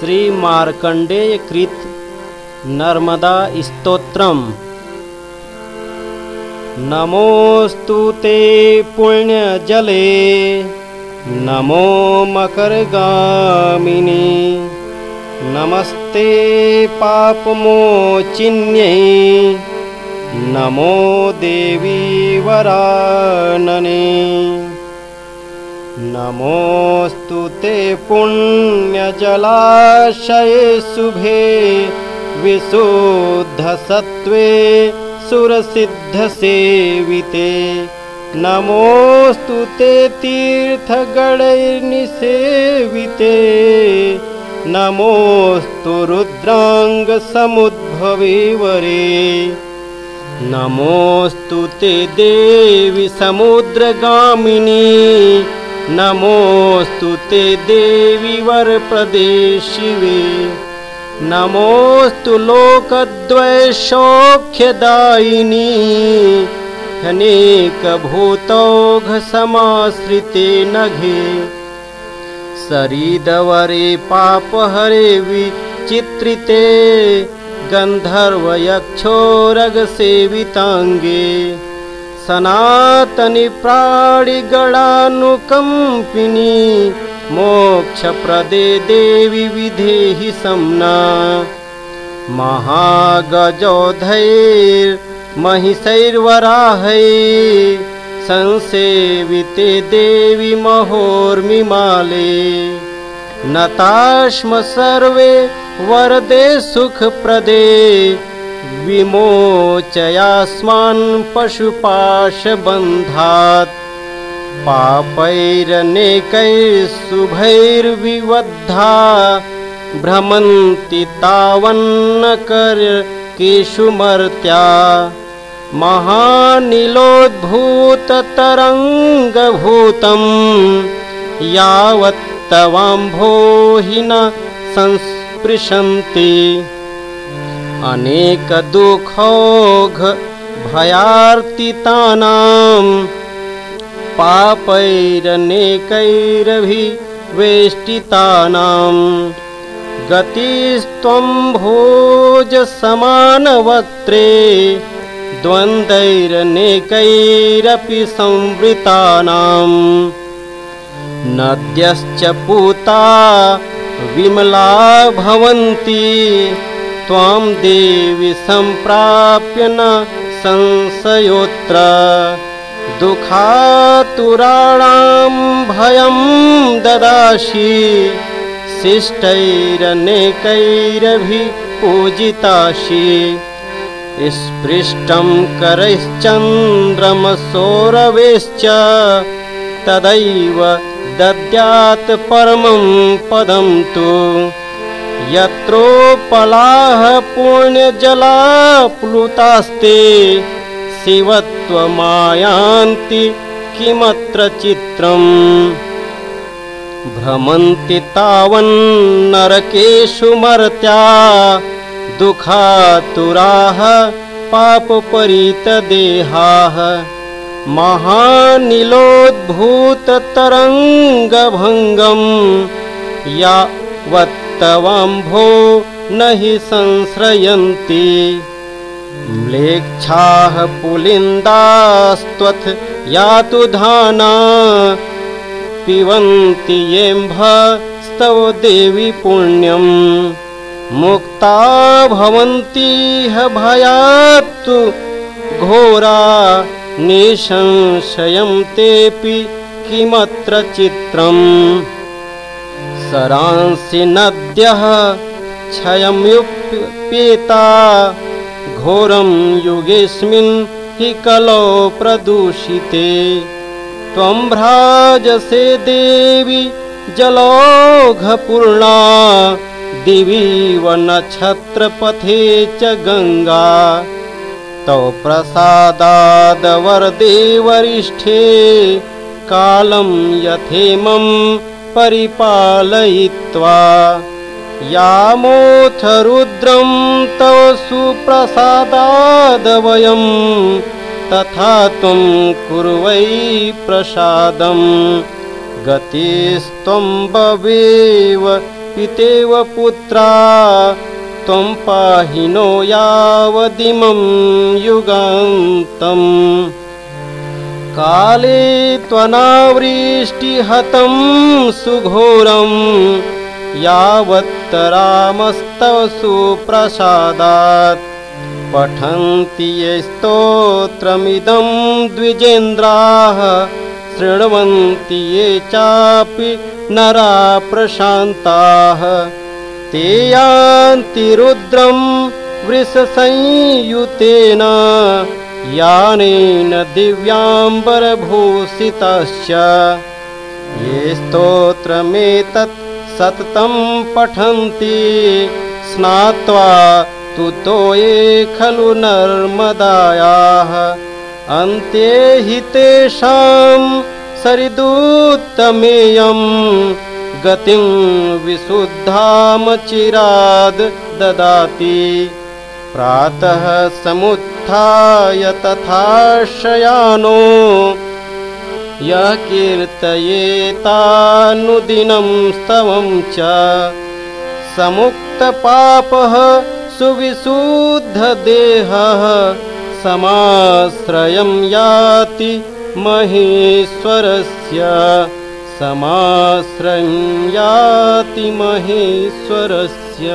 श्रीमार्कण्डेयकृत नर्मदास्तोत्रम् नमोऽस्तु ते पुण्यजले नमो मकरगामिनी नमस्ते पापमोचिन्यै नमो देवी वरानने नमोऽस्तु ते पुण्यजलाशये शुभे विशुद्धसत्त्वे सुरसिद्धसेविते। नमोऽस्तु ते तीर्थगणैर्निसेविते। नमोऽस्तु रुद्राङ्गसमुद्भवे वरे नमोऽस्तु ते देवि समुद्रगामिनी नमोऽस्तु ते देवि वरप्रदेशिवे। नमोऽस्तु लोकद्वैसौख्यदायिनी अनेकभूतौघसमाश्रिते नघे। सरीदवरे पापहरे विचित्रिते। गन्धर्वयक्षोरगसेविताङ्गे सनातनि प्राणिगणानुकम्पिनी मोक्षप्रदे देवि विधेहि सम्ना महागजोधैर्महिषैर्वराहै संसेविते देवि महोर्मिमाले नताश्म सर्वे वरदे सुखप्रदे विमोचयास्मान् पशुपाशबन्धात्। पापैरनेकैः भ्रमन्ति तावन्न कर केषुमर्त्या महानिलोद्भूततरङ्गभूतं। यावत्तवाम्भो अनेकदुःखौघभयार्तितानां पापैरनेकैरभिवेष्टितानां गतिस्त्वं भोजसमानवक्त्रे द्वन्द्वैरनेकैरपि संवृतानां। नद्यश्च पूता विमला भवन्ति त्वां देवि सम्प्राप्य न संशयोऽत्र। दुःखातुराणां भयं ददासि शिष्टैरनेकैरभिपूजितासि। स्पृष्टं करैश्चन्द्रमसौरवेश्च तदैव दद्यात् परमं पदं तु यत्रोपलाः पुण्यजलाप्लुतास्ते शिवत्वमायान्ति किमत्र चित्रम्? भ्रमन्ति तावन्नरकेषु मर्त्या दुःखातुराः पापपरीतदेहाः। महानिलोद्भूततरङ्गभङ्गं यावत्तवाम्भो न हि संश्रयन्ति। म्लेच्छाः पुलिन्दास्त्वथ यातु धाना पिबन्ति येम्भस्तव देवि पुण्यम् मुक्ता भवन्ति ह भयात्तु घोरा निसंशयं तेऽपि किमत्र चित्रम् सरांसि नद्यः क्षयम्युप्येता घोरं युगेऽस्मिन् हि कलौ प्रदूषिते। त्वं भ्राजसे देवि जलौघपूर्णा दिवीव नक्षत्रपथे च गङ्गा। तौ प्रसादादवरदे वरिष्ठे कालं यथेमं परिपालयित्वा यामोऽथ रुद्रं तव सुप्रसादादवयं तथा त्वं कुर्वै प्रसादं। गतिस्त्वं बवेव पितेव पुत्रा त्वं पाहि नो यावदिमं युगान्तम् काले त्वनावृष्टिहतं सुघोरं यावत्तरामस्तव सुप्रसादात् पठन्ति ये स्तोत्रमिदं द्विजेन्द्राः शृण्वन्ति ये चापि नरा प्रशान्ताः ते यान्ति रुद्रं वृषसंयुतेन यानेन दिव्याम्बरभूषितश्च ये स्तोत्रमेतत् सततं पठन्ति। स्नात्वा तु ये खलु नर्मदायाः। अन्ते हि तेषां सरिदूत्तमेयं गतिं विशुद्धामचिराद् ददाति। प्रातः समुत्थाय तथा शयानो यः कीर्तयेतानुदिनं स्तवं च समुक्तपापः सुविशुद्धदेहः समाश्रयं याति महेश्वरस्य समाश्रयं याति महेश्वरस्य